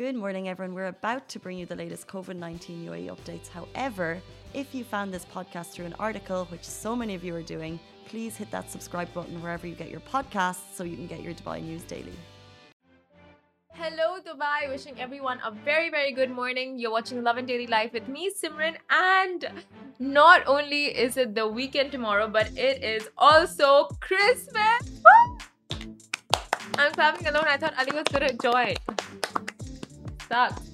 Good morning, everyone. We're about to bring you the latest COVID 19 UAE updates. However, if you found this podcast through an article, which so many of you are doing, please hit that subscribe button wherever you get your podcasts so you can get your Dubai news daily. Hello, Dubai. Wishing everyone a very, very good morning. You're watching Lovin Daily Life with me, Simran. And not only is it the weekend tomorrow, but it is also Christmas. I'm clapping alone. I thought Ali was gonna join.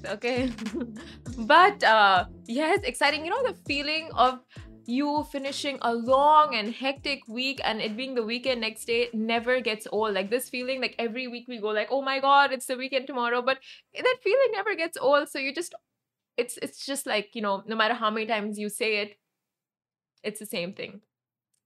Okay. but uh yes, exciting. You know the feeling of you finishing a long and hectic week and it being the weekend next day never gets old. Like this feeling, like every week we go like, oh my god, it's the weekend tomorrow. But that feeling never gets old. So you just it's it's just like, you know, no matter how many times you say it, it's the same thing.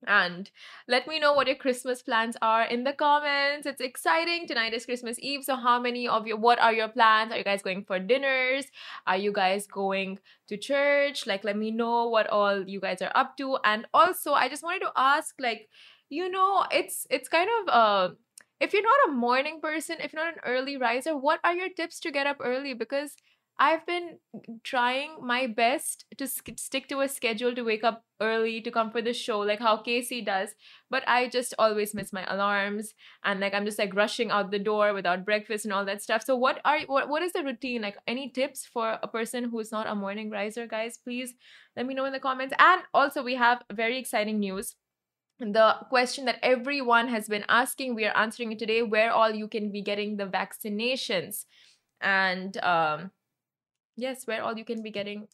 And let me know what your Christmas plans are in the comments. It's exciting. Tonight is Christmas Eve. So, how many of you, what are your plans? Are you guys going for dinners? Are you guys going to church? Like, let me know what all you guys are up to. And also, I just wanted to ask, like, you know, it's it's kind of uh if you're not a morning person, if you're not an early riser, what are your tips to get up early? Because I've been trying my best to stick to a schedule to wake up early to come for the show, like how Casey does. But I just always miss my alarms, and like I'm just like rushing out the door without breakfast and all that stuff. So what are what what is the routine? Like any tips for a person who's not a morning riser, guys? Please let me know in the comments. And also we have very exciting news the question that everyone has been asking we are answering it today where all you can be getting the vaccinations and um yes, where all you can be getting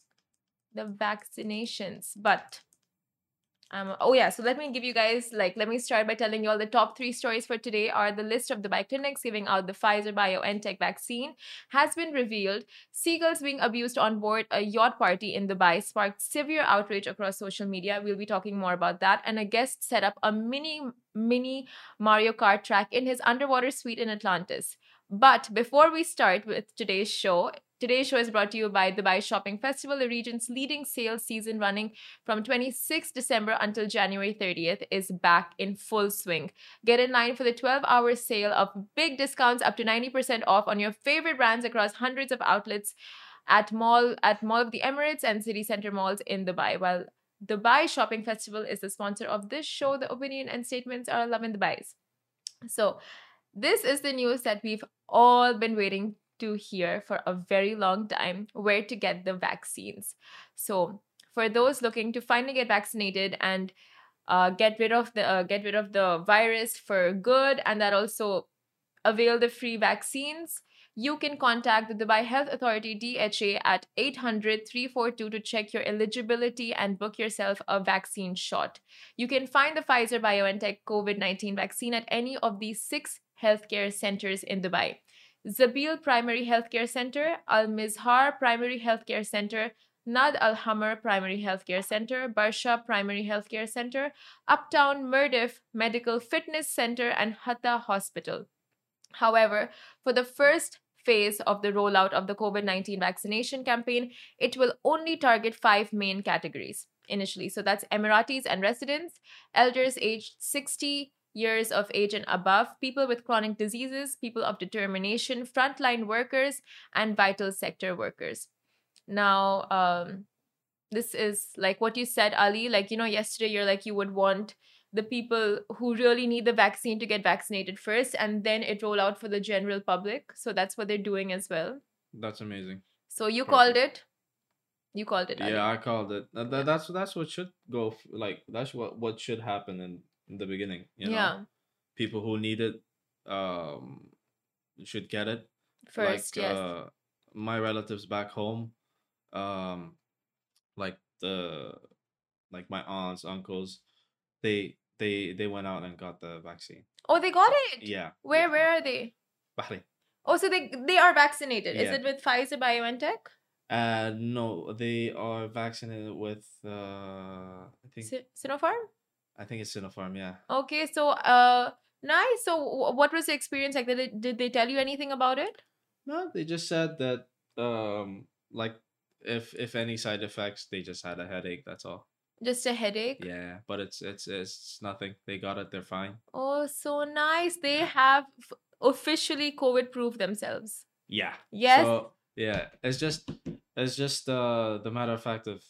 the vaccinations. But um, oh yeah, so let me give you guys like let me start by telling you all the top three stories for today are the list of Dubai clinics giving out the Pfizer BioNTech vaccine has been revealed. Seagulls being abused on board a yacht party in Dubai sparked severe outrage across social media. We'll be talking more about that. And a guest set up a mini mini Mario Kart track in his underwater suite in Atlantis. But before we start with today's show, Today's show is brought to you by Dubai Shopping Festival, the region's leading sales season running from 26 December until January 30th is back in full swing. Get in line for the 12-hour sale of big discounts up to 90% off on your favorite brands across hundreds of outlets at Mall at Mall of the Emirates and City Center malls in Dubai. While Dubai Shopping Festival is the sponsor of this show, the opinion and statements are Lovin Dubai's. So, this is the news that we've all been waiting to hear for a very long time where to get the vaccines. So, for those looking to finally get vaccinated and uh, get rid of the uh, get rid of the virus for good, and that also avail the free vaccines, you can contact the Dubai Health Authority DHA at 800 342 to check your eligibility and book yourself a vaccine shot. You can find the Pfizer BioNTech COVID 19 vaccine at any of these six healthcare centers in Dubai. Zabil Primary Healthcare Center, Al Mizhar Primary Healthcare Center, Nad Al Hamar Primary Healthcare Center, Barsha Primary Healthcare Center, Uptown Mirdif Medical Fitness Center, and Hatta Hospital. However, for the first phase of the rollout of the COVID 19 vaccination campaign, it will only target five main categories initially. So that's Emiratis and residents, elders aged 60 years of age and above, people with chronic diseases, people of determination, frontline workers, and vital sector workers. Now, um, this is like what you said, Ali. Like, you know, yesterday you're like, you would want the people who really need the vaccine to get vaccinated first and then it roll out for the general public. So that's what they're doing as well. That's amazing. So you Perfect. called it. You called it. Ali. Yeah, I called it. That, that's that's what should go like that's what what should happen in in the beginning. You know? Yeah. People who need it um should get it. First, like, yes. Uh, my relatives back home, um, like the like my aunts, uncles, they they they went out and got the vaccine. Oh, they got it. Yeah. Where yeah. where are they? Bahrain. Oh, so they they are vaccinated. Yeah. Is it with Pfizer BioNTech? Uh no, they are vaccinated with uh I think Sinopharm. I think it's Sinopharm, yeah. Okay, so uh nice. So what was the experience like? Did they, did they tell you anything about it? No, they just said that um like if if any side effects, they just had a headache, that's all. Just a headache? Yeah, but it's it's it's nothing. They got it, they're fine. Oh, so nice. They have officially COVID proof themselves. Yeah. Yes. So, yeah, it's just it's just uh the matter of fact of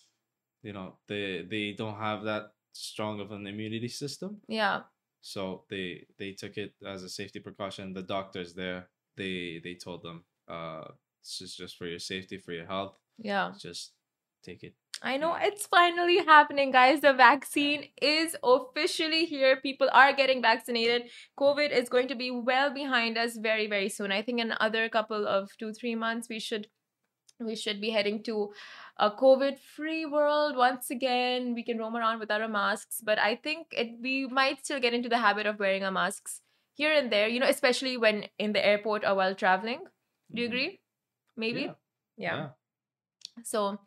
you know they they don't have that strong of an immunity system, Yeah. so they they took it as a safety precaution. The doctors there they they told them uh this is just for your safety for your health. Yeah. Just take it. I know Yeah. it's finally happening, guys. The vaccine is officially here. People are getting vaccinated. COVID is going to be well behind us very, very soon. I think in another couple of two, three months, we should we should be heading to a COVID free world once again. We can roam around without our masks, but I think it we might still get into the habit of wearing our masks here and there, you know, especially when in the airport or while traveling. Do you Mhm. agree? Maybe? Yeah. yeah. So,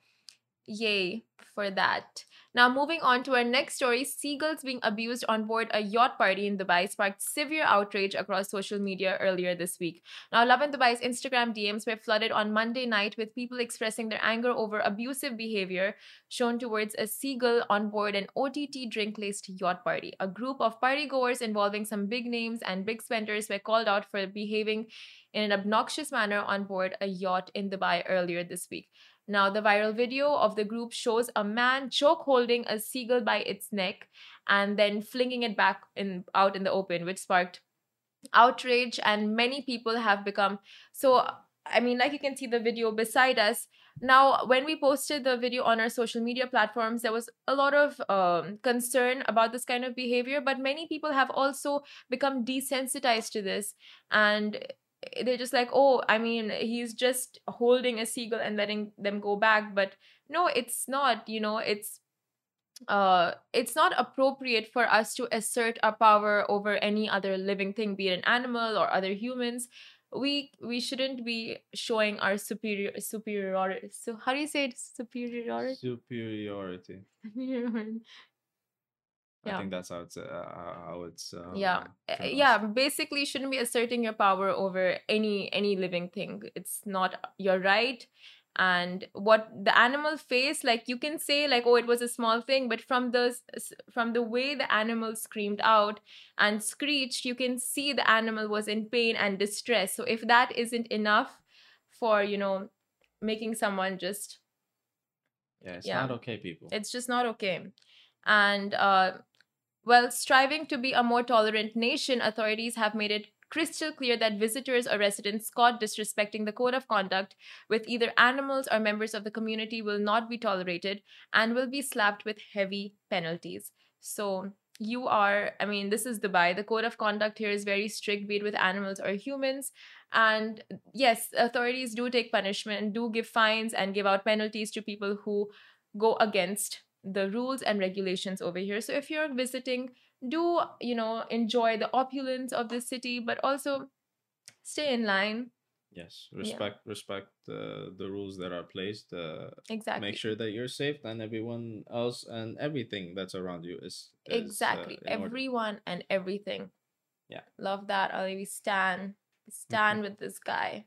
yay for that. Now, moving on to our next story seagulls being abused on board a yacht party in Dubai sparked severe outrage across social media earlier this week. Now, Lovin Dubai's Instagram DMs were flooded on Monday night with people expressing their anger over abusive behavior shown towards a seagull on board an OTT drink laced yacht party. A group of partygoers involving some big names and big spenders were called out for behaving in an obnoxious manner on board a yacht in Dubai earlier this week. Now, the viral video of the group shows a man choke holding a seagull by its neck and then flinging it back in out in the open, which sparked outrage, and many people have become so. I mean, like you can see the video beside us. Now, when we posted the video on our social media platforms, there was a lot of um, concern about this kind of behavior, but many people have also become desensitized to this and they're just like oh i mean he's just holding a seagull and letting them go back. But no it's not you know it's uh it's not appropriate for us to assert our power over any other living thing be it an animal or other humans. We we shouldn't be showing our superior superiority so how do you say it? Superiority. Superiority. I think that's how it's uh, how it's uh, yeah Uh, pronounced. yeah basically you shouldn't be asserting your power over any any living thing it's not your right and what the animal faced like you can say like oh it was a small thing but from the from the way the animal screamed out and screeched you can see the animal was in pain and distress so if that isn't enough for you know making someone just Yeah, it's yeah. not okay, people. it's just not okay. And uh, well, striving to be a more tolerant nation, authorities have made it crystal clear that visitors or residents caught disrespecting the code of conduct with either animals or members of the community will not be tolerated and will be slapped with heavy penalties. So, you are, I mean, this is Dubai. The code of conduct here is very strict, be it with animals or humans. And yes, authorities do take punishment do give fines and give out penalties to people who go against the rules and regulations over here. So if you're visiting, do you know enjoy the opulence of the city, but also stay in line. Yes, respect respect uh, the rules that are placed. Uh, Exactly. Make sure that you're safe and everyone else and everything that's around you is, is, uh, exactly. order. Everyone and everything. Yeah. Love that. Ali, we stand. We stand with this guy.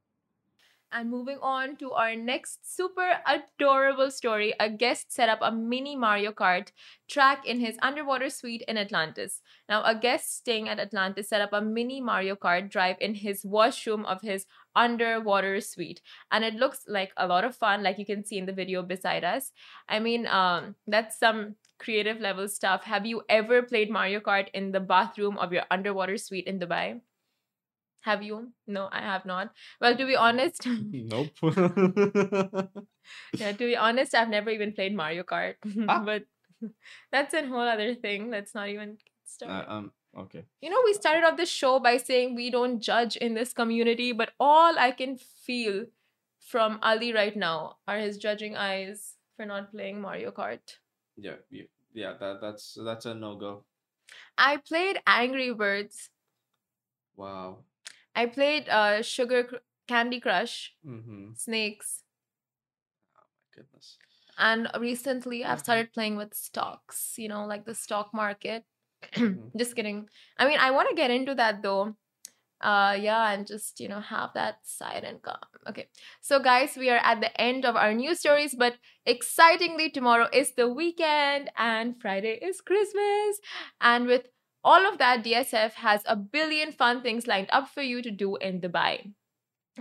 And moving on to our next super adorable story, a guest set up a mini Mario Kart track in his underwater suite in Atlantis. Now, a guest staying at Atlantis set up a mini Mario Kart drive in his washroom of his underwater suite. And it looks like a lot of fun, like you can see in the video beside us. I mean, um, that's some creative level stuff. Have you ever played Mario Kart in the bathroom of your underwater suite in Dubai? Have you? No, I have not. Well, to be honest, nope. yeah, to be honest, I've never even played Mario Kart. Ah. but that's a whole other thing. Let's not even get started. uh, um. Okay. you know, we started off the show by saying we don't judge in this community, but all I can feel from Ali right now are his judging eyes for not playing Mario Kart. Yeah. Yeah. Yeah. That that's that's a no go. I played Angry Birds. Wow. I played uh Sugar Cr- Candy Crush, Mm-hmm. Snakes, Oh my Goodness. and recently I've started playing with stocks. You know, like the stock market. just kidding. I mean, I want to get into that though. Uh, yeah, and just you know have that side income. Okay, so guys, we are at the end of our news stories, but excitingly, tomorrow is the weekend and Friday is Christmas, and with all of that, DSF has a billion fun things lined up for you to do in Dubai.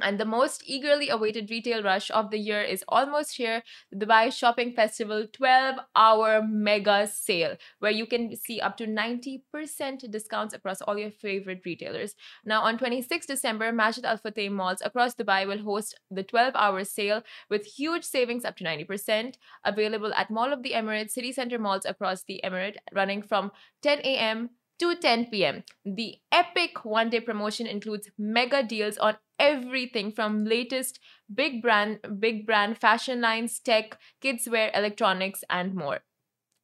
And the most eagerly awaited retail rush of the year is almost here the Dubai Shopping Festival 12 hour mega sale, where you can see up to 90% discounts across all your favorite retailers. Now, on 26 December, Majid Al Futtaim malls across Dubai will host the 12 hour sale with huge savings up to 90%, available at Mall of the Emirates city center malls across the Emirate, running from 10 a.m to 10 p.m. The epic one day promotion includes mega deals on everything from latest big brand big brand fashion lines, tech, kids wear, electronics and more.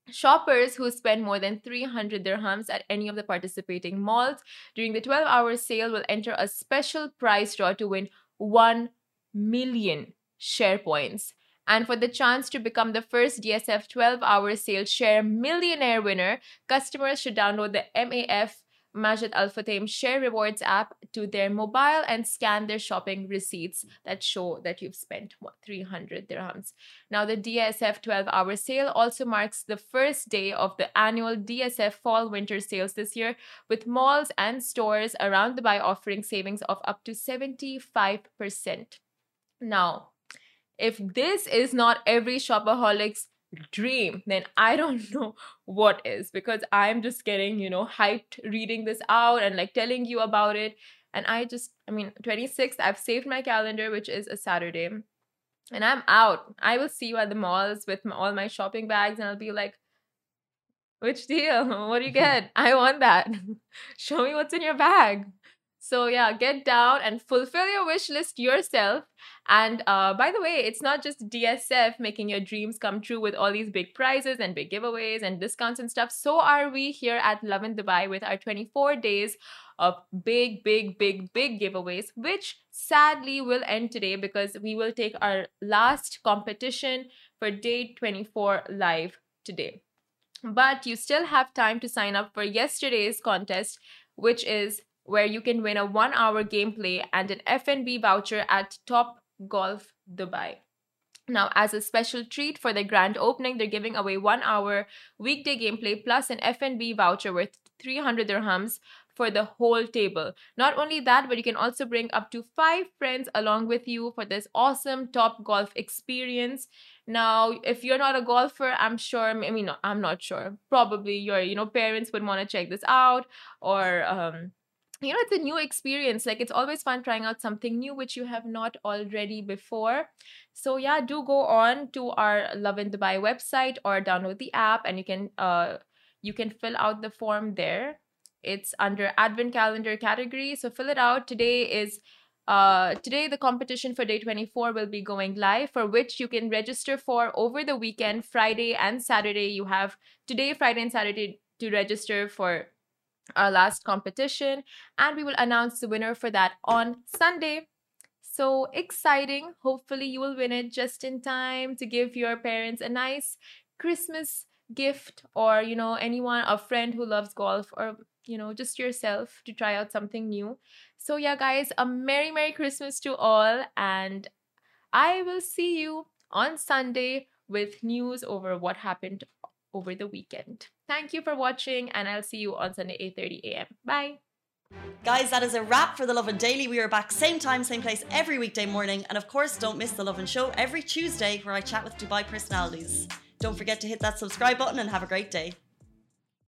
Shoppers who spend more than 300 dirhams at any of the participating malls during the 12 hour sale will enter a special prize draw to win 1 million share points. And for the chance to become the first DSF 12 hour sale share millionaire winner, customers should download the MAF Majid Al Futtaim Share Rewards app to their mobile and scan their shopping receipts that show that you've spent what, 300 dirhams. Now, the DSF 12 hour sale also marks the first day of the annual DSF Fall Winter sales this year, with malls and stores around the Dubai offering savings of up to 75%. Now, if this is not every shopaholic's dream, then I don't know what is because I'm just getting, you know, hyped reading this out and like telling you about it. And I just, I mean, 26th, I've saved my calendar, which is a Saturday. And I'm out. I will see you at the malls with my, all my shopping bags, and I'll be like, which deal? What do you get? I want that. Show me what's in your bag. So yeah, get down and fulfill your wish list yourself. And uh, by the way, it's not just DSF making your dreams come true with all these big prizes and big giveaways and discounts and stuff. So are we here at Lovin Dubai with our 24 days of big, big, big, big giveaways, which sadly will end today because we will take our last competition for day 24 live today. But you still have time to sign up for yesterday's contest, which is where you can win a one hour gameplay and an F&B voucher at Top Golf Dubai. Now, as a special treat for the grand opening, they're giving away one hour weekday gameplay plus an F&B voucher worth 300 dirhams for the whole table. Not only that, but you can also bring up to five friends along with you for this awesome top golf experience. Now, if you're not a golfer, I'm sure, I mean, I'm not sure. Probably your, you know, parents would want to check this out or, um, you know, it's a new experience. Like it's always fun trying out something new which you have not already before. So yeah, do go on to our Lovin Dubai website or download the app and you can uh you can fill out the form there. It's under advent calendar category. So fill it out. Today is uh, today, the competition for day 24 will be going live, for which you can register for over the weekend, Friday and Saturday. You have today, Friday, and Saturday to register for our last competition, and we will announce the winner for that on Sunday. So exciting! Hopefully, you will win it just in time to give your parents a nice Christmas gift, or you know, anyone, a friend who loves golf, or you know, just yourself to try out something new. So, yeah, guys, a Merry, Merry Christmas to all, and I will see you on Sunday with news over what happened over the weekend. Thank you for watching, and I'll see you on Sunday, 8.30 a.m. Bye. Guys, that is a wrap for the Lovin Daily. We are back same time, same place every weekday morning. And of course, don't miss the Lovin Show every Tuesday where I chat with Dubai personalities. Don't forget to hit that subscribe button and have a great day.